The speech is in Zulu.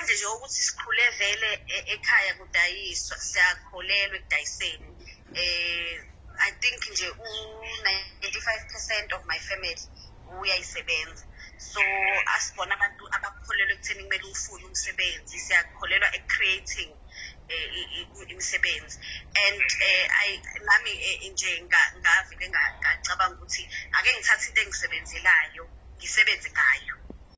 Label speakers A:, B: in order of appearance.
A: ngaphandle nje ukuthi sikhule vele e- ekhaya kudayiswa siyakholelwa ekudayiseni. Eh i think nje u-95 percent of my family uyayisebenza. So asibona abantu abakholelwa ekutheni kumele ufune umsebenzi siyakholelwa ecreating eh, i- i- imisebenzi. And eh, I- nami eh, nje nga- ngavele nga- ngacabanga ukuthi ake ngithathe into engisebenzelayo. ngisebenze ngayo